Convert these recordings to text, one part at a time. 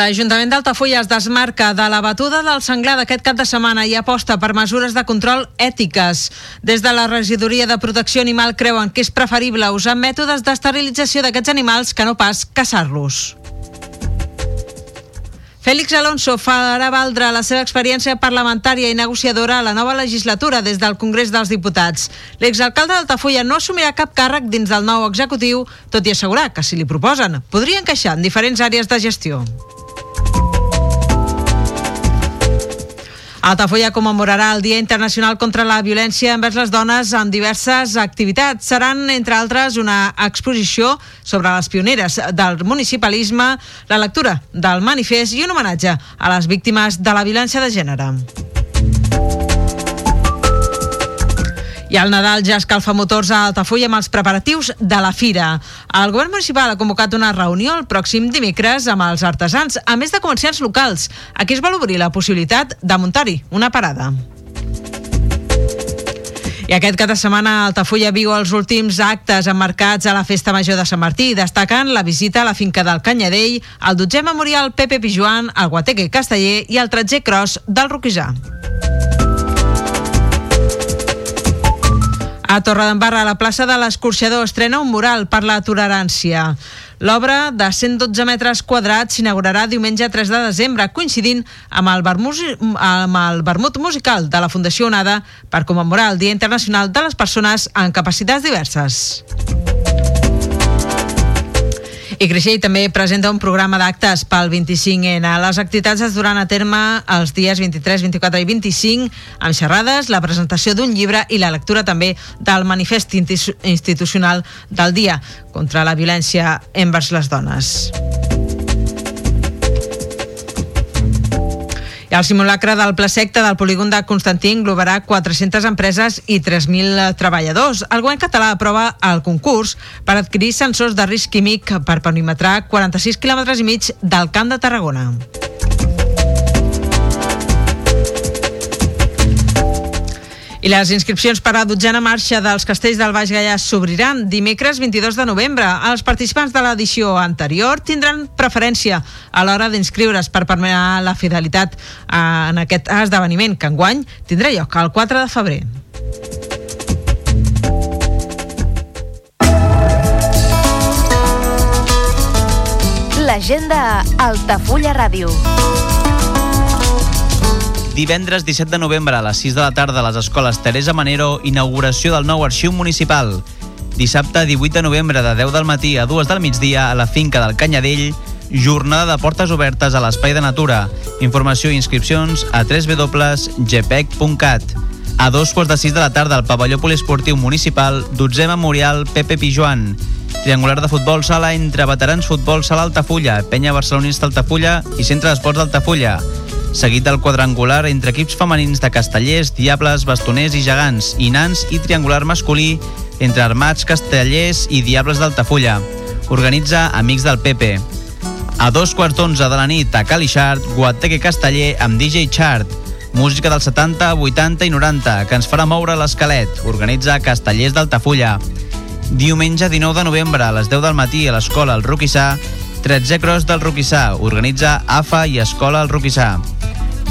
L'Ajuntament d'Altafulla es desmarca de la batuda del senglar d'aquest cap de setmana i aposta per mesures de control ètiques. Des de la Regidoria de Protecció Animal creuen que és preferible usar mètodes d'esterilització d'aquests animals que no pas caçar-los. Fèlix Alonso farà valdre la seva experiència parlamentària i negociadora a la nova legislatura des del Congrés dels Diputats. L'exalcalde d'Altafulla no assumirà cap càrrec dins del nou executiu, tot i assegurar que si li proposen podria encaixar en diferents àrees de gestió. Altafulla commemorarà el Dia Internacional contra la Violència envers les dones amb diverses activitats. Seran, entre altres, una exposició sobre les pioneres del municipalisme, la lectura del manifest i un homenatge a les víctimes de la violència de gènere. I el Nadal ja escalfa motors a Altafulla amb els preparatius de la fira. El govern municipal ha convocat una reunió el pròxim dimecres amb els artesans, a més de comerciants locals. Aquí es vol obrir la possibilitat de muntar-hi una parada. I aquest cap de setmana Altafulla viu els últims actes emmarcats a la Festa Major de Sant Martí, destacant la visita a la finca del Canyadell, el 12è Memorial Pepe Pijuan, el Guateque Casteller i el 13è Cross del Roquisà. A Torredembarra, la plaça de l'Escorxador estrena un mural per la tolerància. L'obra de 112 metres quadrats s'inaugurarà diumenge 3 de desembre, coincidint amb el, vermusi, amb el vermut musical de la Fundació Onada per commemorar el Dia Internacional de les Persones amb Capacitats Diverses. I Creixell també presenta un programa d'actes pel 25N. Les activitats es duran a terme els dies 23, 24 i 25 amb xerrades, la presentació d'un llibre i la lectura també del manifest institucional del dia contra la violència envers les dones. El simulacre del pla secte del polígon de Constantí englobarà 400 empreses i 3.000 treballadors. El govern català aprova el concurs per adquirir sensors de risc químic per perimetrar 46 km i mig del Camp de Tarragona. I les inscripcions per la dotzena marxa dels castells del Baix Gaià s'obriran dimecres 22 de novembre. Els participants de l'edició anterior tindran preferència a l'hora d'inscriure's per permetre la fidelitat en aquest esdeveniment que enguany tindrà lloc el 4 de febrer. L'agenda Altafulla Ràdio. Divendres 17 de novembre a les 6 de la tarda a les escoles Teresa Manero, inauguració del nou arxiu municipal. Dissabte 18 de novembre de 10 del matí a 2 del migdia a la finca del Canyadell, jornada de portes obertes a l'Espai de Natura. Informació i inscripcions a www.gpec.cat. A dos quarts de sis de la tarda al pavelló poliesportiu municipal, 12è Memorial Pepe Pijuan. Triangular de futbol sala entre veterans futbol sala Altafulla, penya barcelonista Altafulla i centre d'esports d'Altafulla seguit del quadrangular entre equips femenins de castellers, diables, bastoners i gegants, i nans i triangular masculí entre armats, castellers i diables d'Altafulla. Organitza Amics del Pepe. A dos quarts d'onze de la nit a Calixart, Guateque Casteller amb DJ Chart. Música dels 70, 80 i 90 que ens farà moure l'esquelet. Organitza Castellers d'Altafulla. Diumenge 19 de novembre a les 10 del matí a l'escola El Roquissà 13è Cross del Roquissà. Organitza AFA i Escola El Roquissà.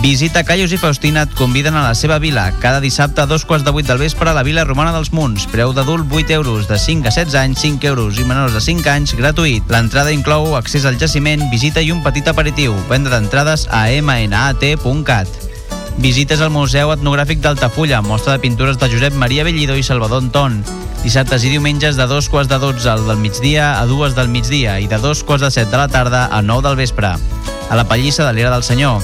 Visita Callos i Faustina et conviden a la seva vila. Cada dissabte a dos quarts de vuit del vespre a la Vila Romana dels Munts. Preu d'adult 8 euros, de 5 a 16 anys 5 euros i menors de 5 anys gratuït. L'entrada inclou accés al jaciment, visita i un petit aperitiu. Venda d'entrades a mnat.cat. Visites al Museu Etnogràfic d'Altafulla, mostra de pintures de Josep Maria Bellido i Salvador Anton. Dissabtes i diumenges de dos quarts de 12 al del migdia a dues del migdia i de dos quarts de set de la tarda a 9 del vespre. A la Pallissa de l'Era del Senyor.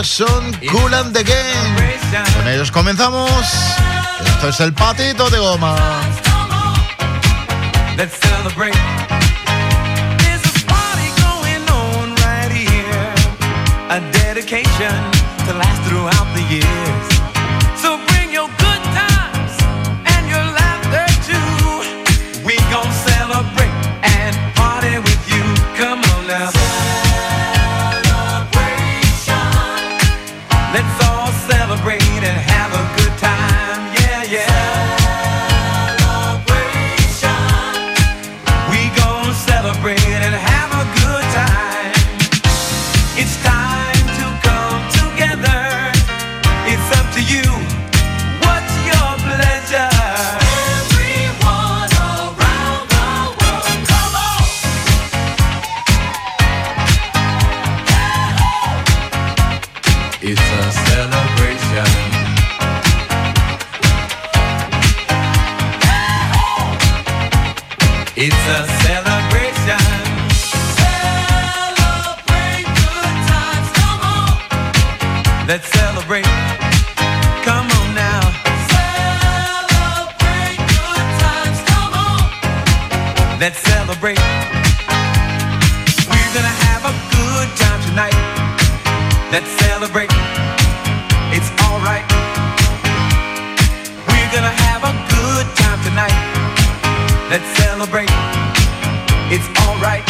Ellos son Cool and the Game. Con ellos comenzamos. Esto es el patito de goma. Let's celebrate. Dedication to last throughout Let's celebrate. We're gonna have a good time tonight. Let's celebrate. It's alright. We're gonna have a good time tonight. Let's celebrate. It's alright,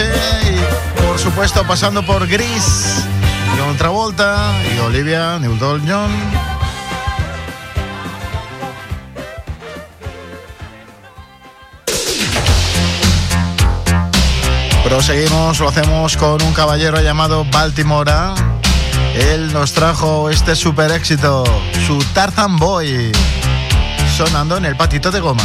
y por supuesto pasando por Gris, John Travolta y Olivia Newton-John. Proseguimos, lo hacemos con un caballero llamado Baltimora. Él nos trajo este super éxito, su Tarzan Boy, sonando en el patito de goma.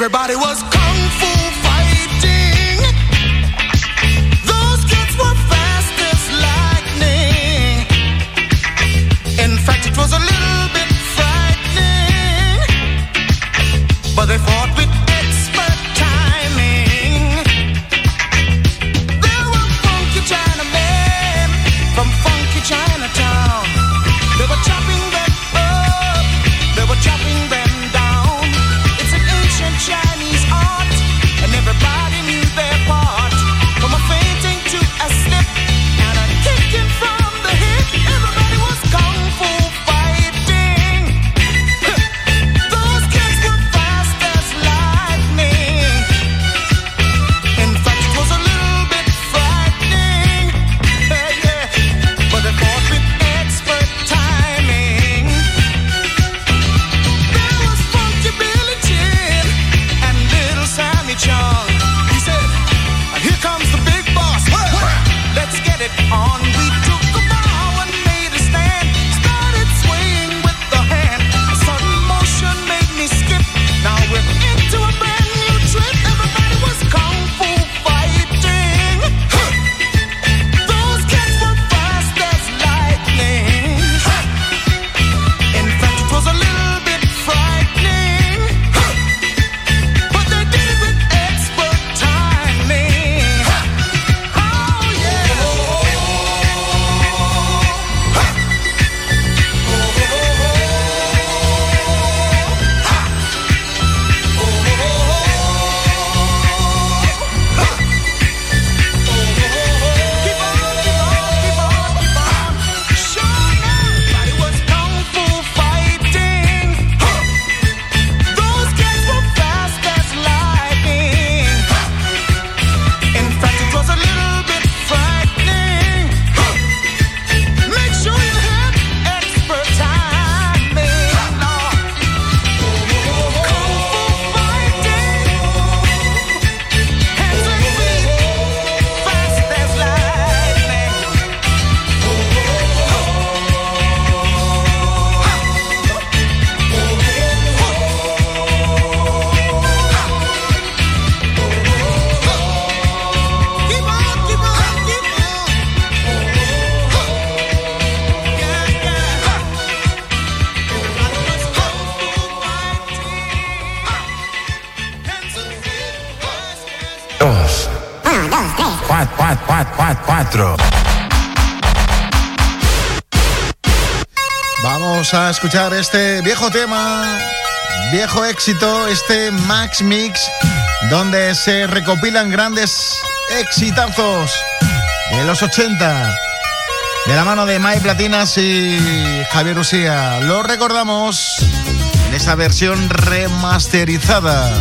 everybody was. escuchar este viejo tema, viejo éxito, este Max Mix, donde se recopilan grandes exitazos de los 80, de la mano de Mai Platinas y Javier Usía. Lo recordamos en esta versión remasterizada.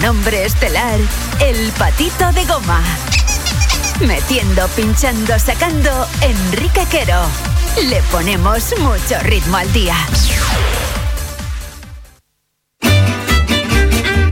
Nombre estelar, el patito de goma. Metiendo, pinchando, sacando, Enrique Quero. Le ponemos mucho ritmo al día.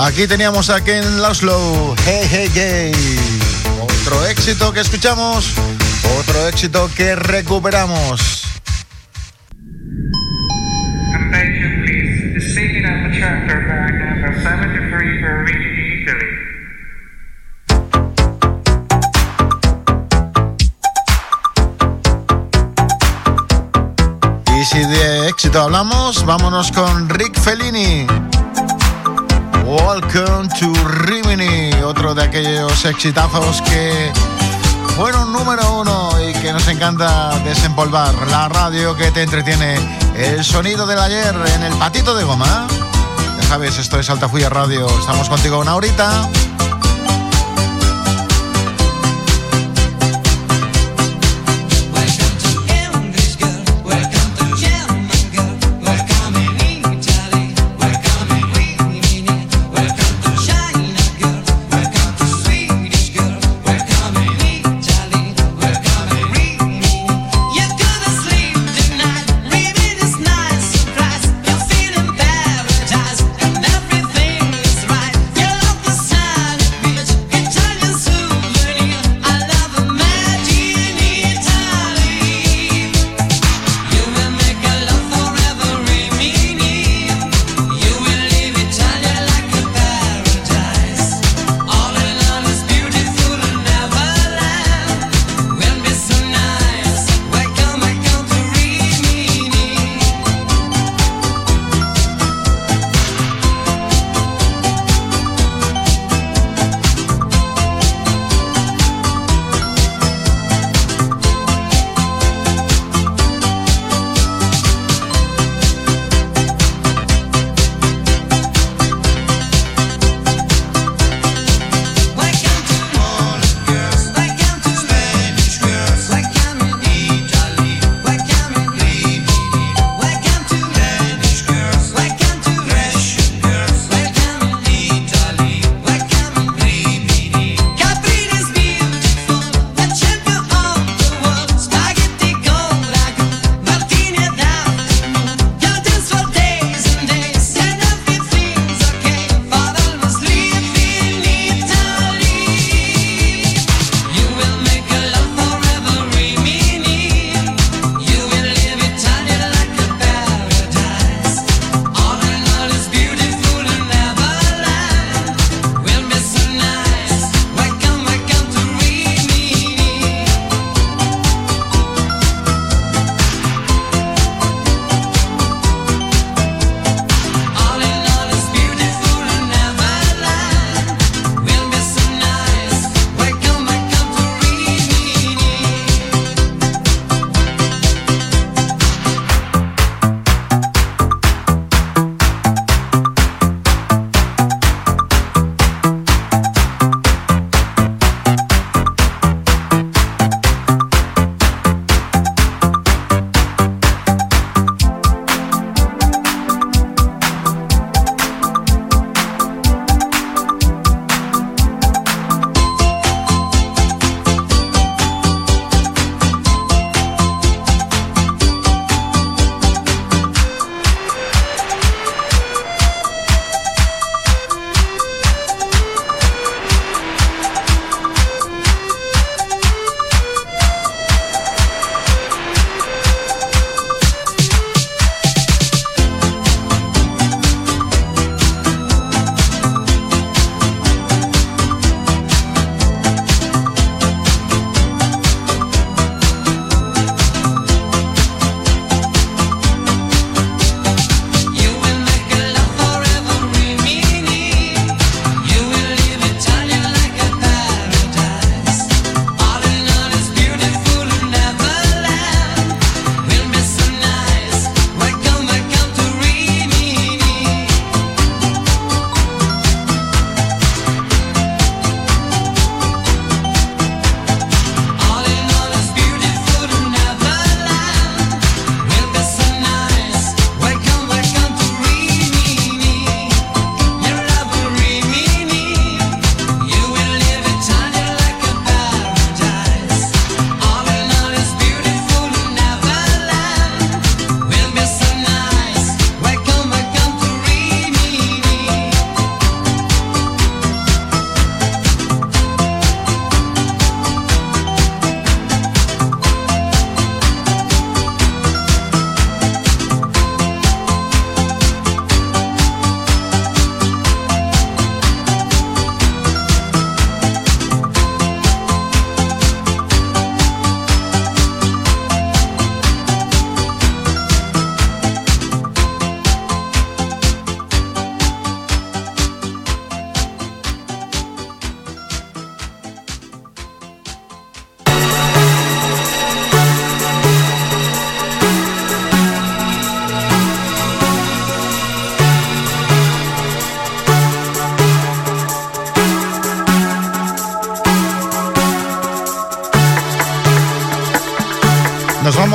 Aquí teníamos a Ken Laszlo, Hey Hey Gay. Otro éxito que escuchamos, otro éxito que recuperamos. Attention please, the seating of the tractor bag number 73 for reaching Italy. Y si de éxito hablamos, vámonos con Rick Fellini. Welcome to Rimini, otro de aquellos exitazos que fueron número uno y que nos encanta desempolvar. La radio que te entretiene, el sonido del ayer en el patito de goma. Ya sabes, esto es Altafulla Radio. Estamos contigo una horita.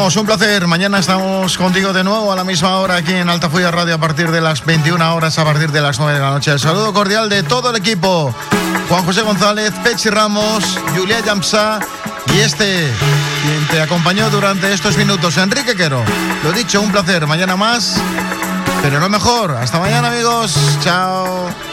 Vamos, un placer. Mañana estamos contigo de nuevo a la misma hora aquí en Altafulla Radio a partir de las 21 horas, a partir de las 9 de la noche. El saludo cordial de todo el equipo. Juan José González, Pechi Ramos, Julia Yamsa y este, quien te acompañó durante estos minutos, Enrique Quero. Lo dicho, un placer. Mañana más, pero no mejor. Hasta mañana, amigos. Chao.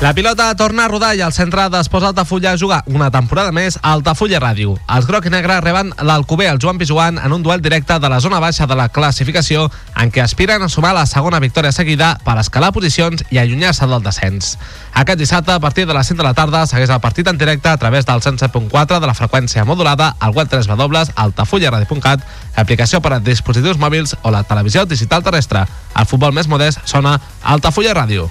La pilota torna a rodar i el centre d'Esports Altafulla juga una temporada més a Altafulla Ràdio. Els groc i negre reben l'Alcover al Joan Pijuan en un duel directe de la zona baixa de la classificació en què aspiren a sumar la segona victòria seguida per escalar posicions i allunyar-se del descens. Aquest dissabte, a partir de les 5 de la tarda, segueix el partit en directe a través del 107.4 de la freqüència modulada al web 3 w altafullaradio.cat, aplicació per a dispositius mòbils o la televisió digital terrestre. El futbol més modest sona Altafulla Ràdio.